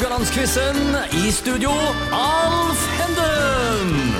Haugalandsquizen. I studio, Alf Henden.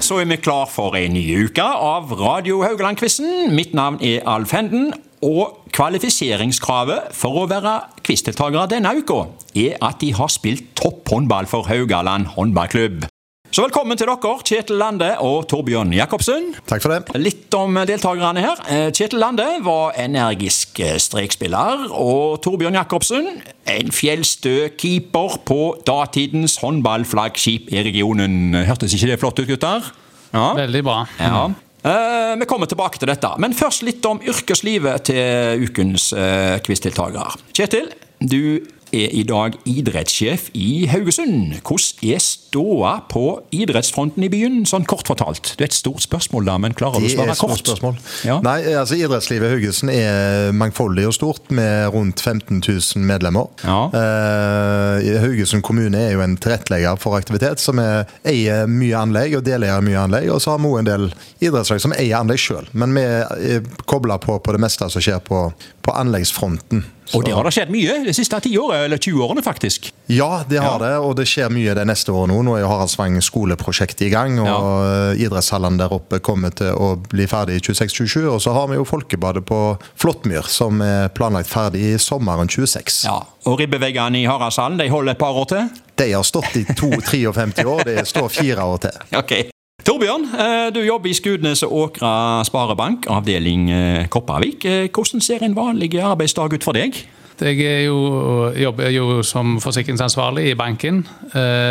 Så er vi klar for en ny uke av Radio Haugaland-quizen. Mitt navn er Alf Henden. Og kvalifiseringskravet for å være quizdeltakere denne uka er at de har spilt topphåndball for Haugaland håndballklubb. Så velkommen til dere, Kjetil Lande og Torbjørn Jacobsen. Takk for det. Litt om deltakerne her. Eh, Kjetil Lande var energisk eh, strekspiller, og Torbjørn Jacobsen en fjellstø keeper på datidens håndballflaggskip i regionen. Hørtes ikke det flott ut, gutter? Ja. Veldig bra. Ja. Uh, vi kommer tilbake til dette, men først litt om yrkeslivet til ukens uh, quizdeltaker. Kjetil, du er i dag idrettssjef i Haugesund. Hvordan er ståa på idrettsfronten i byen, sånn kort fortalt? Det er et stort spørsmål, da, men klarer du å svare kort? Ja. Nei, altså Idrettslivet i Haugesund er mangfoldig og stort, med rundt 15 000 medlemmer. Ja. Uh, Haugesund kommune er jo en tilrettelegger for aktivitet, som er, eier mye anlegg og deleier mye anlegg. Og så har vi òg en del idrettslag som eier anlegg sjøl, men vi er kobla på, på det meste som skjer på, på anleggsfronten. Og det har det skjedd mye de siste ti årene, eller 20 årene faktisk? Ja, det har ja. det, og det skjer mye det neste året nå. Nå er Haraldsvang skoleprosjektet i gang, og ja. idrettshallene der oppe kommer til å bli ferdig i 26-27. Og så har vi jo Folkebadet på Flåttmyr, som er planlagt ferdig i sommeren 26. Ja, Og ribbeveggene i Haraldshallen de holder et par år til? De har stått i 52 år, det står fire år til. Okay. Torbjørn, eh, du jobber i Skudenes og Åkra Sparebank, avdeling eh, Kopervik. Eh, hvordan ser en vanlig arbeidsdag ut for deg? Jeg jo, jobber jo som forsikringsansvarlig i banken,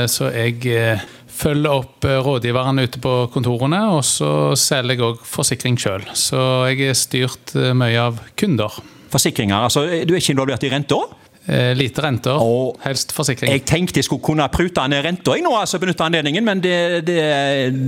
så jeg følger opp rådgiverne ute på kontorene, og så selger jeg òg forsikring sjøl. Så jeg er styrt mye av kunder. Forsikringer, altså Du er ikke involvert i renta? Eh, lite renter, og helst forsikring. Jeg tenkte jeg skulle kunne prute ned renta nå, altså benytte anledningen, men det, det,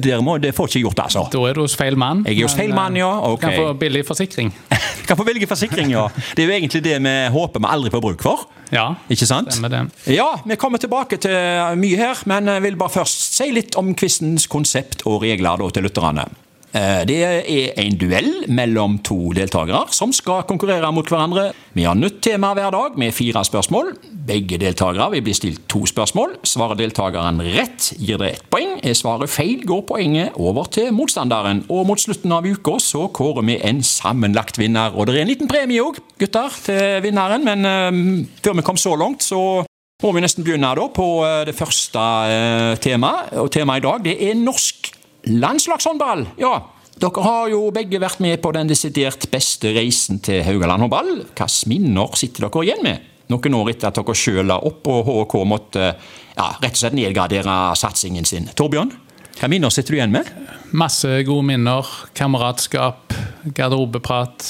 det, må, det får ikke gjort, altså. Da er du hos feil mann. Jeg er hos feil mann, ja. Eh, okay. Kan få billig forsikring. kan få billig forsikring, ja. Det er jo egentlig det vi håper vi aldri får bruk for. Ja, ikke sant? stemmer det. Ja, vi kommer tilbake til mye her, men jeg vil bare først si litt om quizens konsept og regler da, til lytterne. Eh, det er en duell mellom to deltakere som skal konkurrere mot hverandre. Vi har nytt tema hver dag med fire spørsmål. Begge deltakere vil bli stilt to spørsmål. Svarer deltakeren rett, gir det ett poeng. Er svaret feil, går poenget over til motstanderen. Og mot slutten av uka så kårer vi en sammenlagt vinner. Og det er en liten premie òg, gutter, til vinneren. Men um, før vi kom så langt, så må vi nesten begynne da på uh, det første uh, temaet. Og temaet i dag det er norsk Landslagshåndball, ja. Dere har jo begge vært med på den desidert beste reisen til Haugaland håndball. Hvilke minner sitter dere igjen med? Noen år etter at dere sjøl la opp og HK måtte ja, rett og slett nedgradere satsingen sin. Torbjørn, hvilke minner sitter du igjen med? Masse gode minner. Kameratskap, garderobeprat.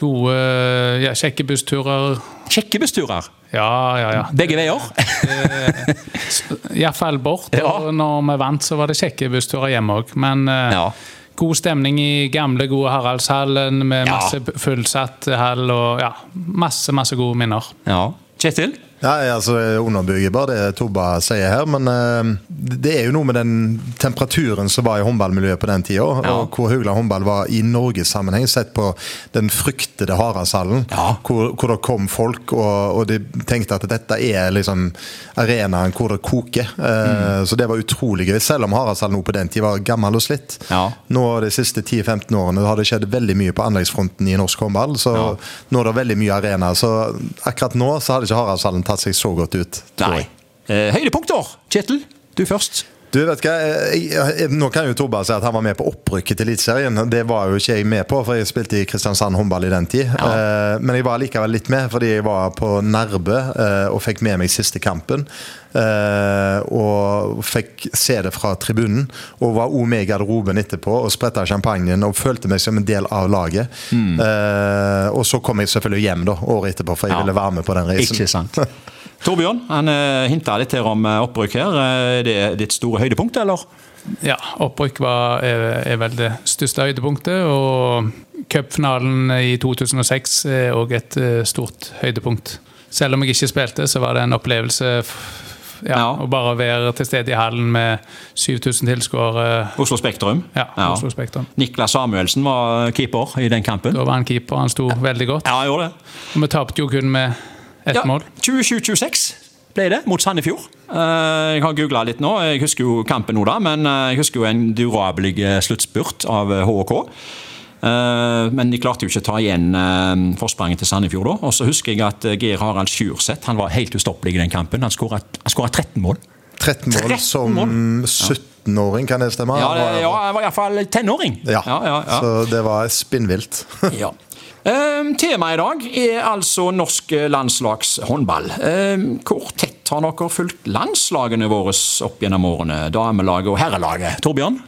Gode, ja, kjekke bussturer. Kjekke bussturer? Ja, ja, ja. Begge veier? Iallfall bort. Ja. Og når vi vant, så var det kjekke bussturer hjem òg. Men eh, ja. god stemning i gamle, gode Haraldshallen med masse fullsatt hall og ja, masse, masse gode minner. Ja. Kjetil? Ja, altså underbygger bare det Tobba sier her, men uh, det er jo noe med den temperaturen som var i håndballmiljøet på den tida, ja. og hvor Haugland håndball var i Norgessammenheng, sett på den fryktede Haraldshallen, ja. hvor, hvor, det kom folk, og, og, de tenkte at dette er liksom arenaen hvor det koker. Uh, mm. Så det var utrolig gøy, selv om Haraldshallen nå på den tid var gammel og slitt. Ja. Nå de siste 10-15 årene har det skjedd veldig mye på anleggsfronten i norsk håndball, så nå er det veldig mye arena. Så akkurat nå så hadde ikke Haraldshallen tatt seg så godt ut. Nei. Eh, høydepunkter, Kjetil. Du først. Du vet hva, jeg, jeg, Nå kan jo Torba si at han var med på opprykket til Eliteserien. Det var jo ikke jeg med på, for jeg spilte i Kristiansand håndball i den tid. Ja. Eh, men jeg var likevel litt med, fordi jeg var på Nærbø eh, og fikk med meg siste kampen. Eh, og fikk se det fra tribunen. Og var òg med i garderoben etterpå og spretta champagnen og følte meg som en del av laget. Mm. Og så kom jeg selvfølgelig hjem da, året etterpå, for jeg ja. ville være med på den reisen. Ikke sant. Torbjørn, han uh, hinta litt her om uh, opprykk her. Er det ditt store høydepunkt, eller? Ja, opprykk var, er, er, vel det største høydepunktet. Og cupfinalen i 2006 er òg et stort høydepunkt. Selv om jeg ikke spilte, så var det en opplevelse ja, ja. å bare være til stede i hallen med 7000 tilskuere. Oslo Spektrum. Ja, ja. Oslo Spektrum. Niklas Samuelsen var keeper i den kampen. Da var han keeper, han sto veldig godt. Ja, han gjorde det. Og vi tapte jo kun med ett ja, mål. 27-26. ble det, mot Sandefjord. Eh, Jeg har googla litt nå, jeg husker jo kampen nå, da, men eh, jeg husker jo en durabelig eh, sluttspurt av HK. Eh, Men de klarte jo ikke å ta igjen forspranget til Sandefjord da. Og så husker jeg at Geir Harald Sjurseth han var helt ustoppelig i den kampen. Han skåra 13 mål. 13 mål 13 som mål. 17-åring, kan det stemme? Ja, det, Han var- ja han var iallfall tenåring. Ja, ja, ja, ja. så det var spinnvilt. Ja. Um, Temaet i dag er altså norsk landslagshåndball. Um, hvor tett har dere fulgt landslagene våre opp gjennom årene? Damelaget og herrelaget. Torbjørn?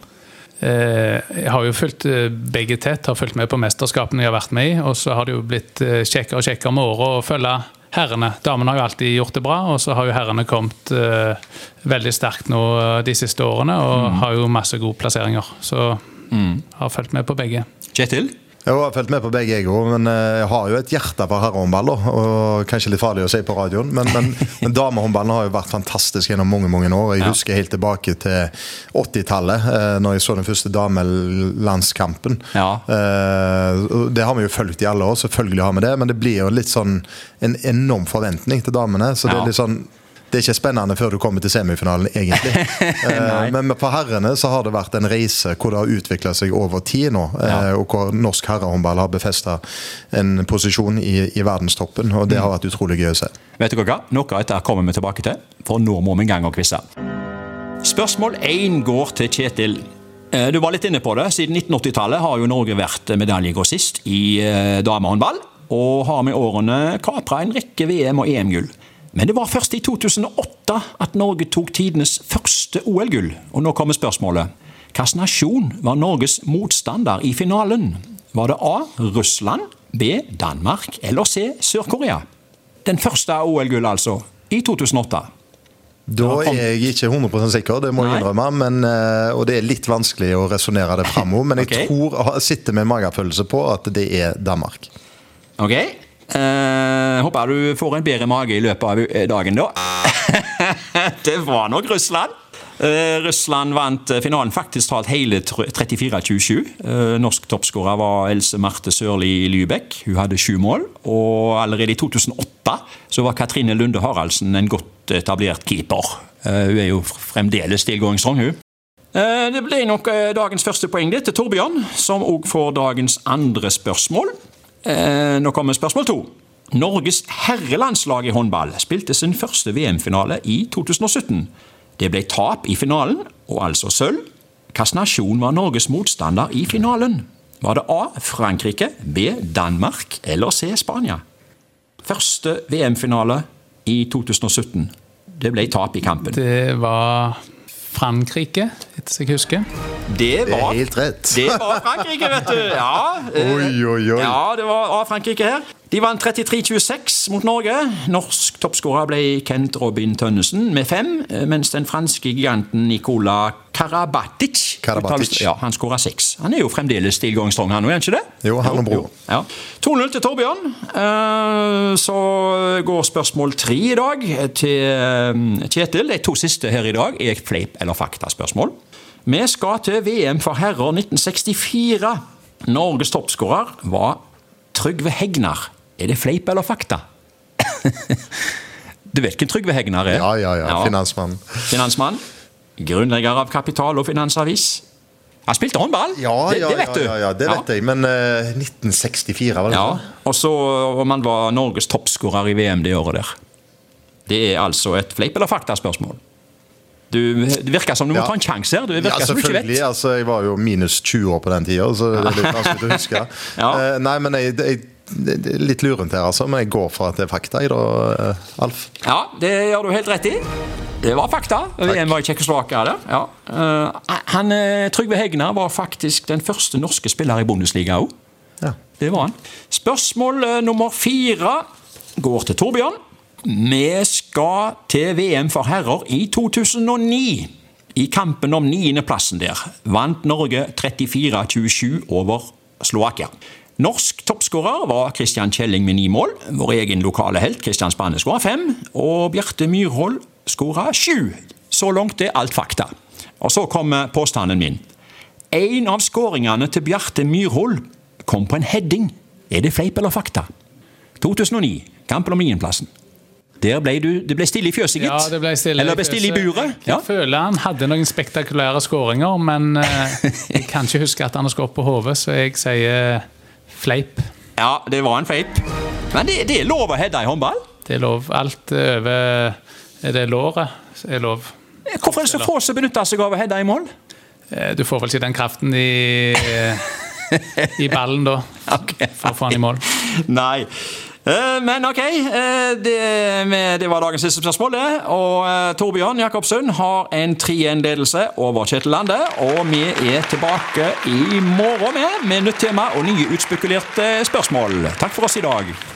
Eh, Jeg har jo fulgt eh, begge tett, har fulgt med på mesterskapene jeg har vært med i. Og så har det jo blitt eh, kjekkere og kjekkere med året å følge herrene. Damene har jo alltid gjort det bra, og så har jo herrene kommet veldig sterkt nå de siste årene og har jo masse gode plasseringer. Så har fulgt med på begge. Kjetil? Jeg har fulgt med på begge, jeg òg, men eh, jeg har jo et hjerte for herrehåndball. og Kanskje litt farlig å si på radioen, men, men, men damehåndballen har jo vært fantastisk gjennom mange mange år. Jeg husker helt tilbake til 80-tallet, eh, når jeg så den første damelandskampen. Ja. Eh, det har vi jo fulgt i alle år, selvfølgelig har vi det, men det blir jo litt sånn en enorm forventning til damene. så det er litt sånn det er ikke spennende før du kommer til semifinalen, egentlig. Eh, Men for herrene så har det vært en reise hvor det har utvikla seg over tid nå. eh, Ja. Og hvor norsk herrehåndball har befesta en posisjon i, i verdenstoppen. Og det har vært utrolig gøy å se. Vet dere hva? Noe av dette kommer vi tilbake til, for nå må vi en gang og quize. Spørsmål 1 går til Kjetil. Eh, Du var litt inne på det. Siden 1980-tallet har jo Norge vært medaljegrossist i eh, damehåndball, og har med årene kapra en rekke VM- og EM-gull. Men det var først i 2008 at Norge tok tidenes første OL-gull. Og nå kommer spørsmålet. Hvilken nasjon var Norges motstander i finalen? Var det A. Russland, B. Danmark eller C. Sør-Korea? Den første OL-gullet, altså. I 2008. Da er jeg ikke 100% sikker, det må jeg innrømme. Men, eh, og det er litt vanskelig å resonnere det framover. Men jeg Ok. tror, sitter med magefølelse på at det er Danmark. Ok. Eh, håper du får en bedre mage i løpet av eh, dagen, da. det var nok Russland. Uh, Russland vant finalen faktisk talt hele 34-27. Uh, norsk toppskårer var Else Marte Sørli Lybekk. Hun hadde sju mål. Og allerede i 2008 så var Katrine Lunde Haraldsen en godt etablert keeper. Hun er jo fremdeles tilgåingsstrong, hun. Det ble nok dagens første poeng det til Torbjørn, som òg får dagens andre spørsmål. Nå kommer spørsmål to. Norges herrelandslag i håndball spilte sin første VM-finale i 2017. Det ble tap i finalen, og altså sølv. Hvilken nasjon var Norges motstander i finalen? Var det A. Frankrike, B. Danmark eller C. Spania? Første VM-finale i 2017. Det ble tap i kampen. Det var Frankrike, hvis jeg husker. Det Det er helt rett. Det var Frankrike, vet du. Ja, Oi, oi, oi. ja det var A. Frankrike her. De vant 33-26 mot Norge. Norsk toppskårer ble Kent Robin Tønnesen med fem, eh, mens den franske giganten Nikola Karabatic Karabatic. Ja, Han skåra seks. Han er jo fremdeles tilgangsstrong, han òg, er han ikke det? Jo, han og bror. Ja. 2-0 til Torbjørn. Eh, Så går spørsmål tre i dag til eh, Kjetil. De to siste her i dag er fleip- eller faktaspørsmål. Vi skal til VM for herrer 1964. Norges toppskårer var Trygve Hegnar. Er det fleip eller fakta? du vet hvem Trygve Hegnar er? Ja, ja, ja. Finansmann. Finansmann. Grunnlegger av Kapital og Finansavis. Han spilte håndball! Ja, det, ja, det vet du. ja, ja, det vet jeg. Men uh, 1964, var det Ja, og så om han var Norges toppskårer i VM det året der. Det er altså et fleip- eller faktaspørsmål. Du, det virker som du må ta en sjanse her. Ja, selvfølgelig. Altså, jeg var jo minus 20 år på den tida, så det er litt vanskelig å huske. Ja. Eh, nei, men jeg, jeg, litt lurent her, altså. Men jeg går for at det er fakta, jeg, da, eh, Alf. Ja, det gjør du helt rett i. Det var fakta. VM var i Tsjekkoslovakia der. Ja. Eh, han, eh, Trygve Hegnar var faktisk den første norske spiller i Bundesliga òg. Ja. Det var han. Spørsmål nummer fire går til Torbjørn. Vi skal til VM for herrer i 2009. I kampen om niendeplassen der vant Norge 34-27 over Slovakia. Norsk toppskårer var Christian Kjelling med ni mål. Vår egen lokale helt Christian Spanne skåra fem. Og Bjarte Myrhold skåra sju. Så langt er alt fakta. Og så kommer påstanden min. En av skåringene til Bjarte Myrhold kom på en heading. Er det fleip eller fakta? 2009. Kampen om niendeplassen. Der ble du, det ble stille i fjøset, gitt. Ja, det ble stille Eller ble stille i buret. Jeg føler han hadde noen spektakulære skåringer, men eh, jeg kan ikke huske at han har skåret på hodet, så jeg sier fleip. Ja, det var en fleip. Men det, det er lov å heade i håndball? Det er lov. Alt over er det låret er lov. Hvorfor er det så få som benytter seg av å heade i mål? Eh, Du får vel ikke den kraften i, i ballen da, for å få den i mål. Nei. Eh, Men ok, eh, det, det var dagens siste spørsmål. det. Og eh, Torbjørn Jacobsen har en 3-1-ledelse over Kjetil Lande. Og vi er tilbake i morgen med, med nytt tema og nye utspekulerte spørsmål. Takk for oss i dag.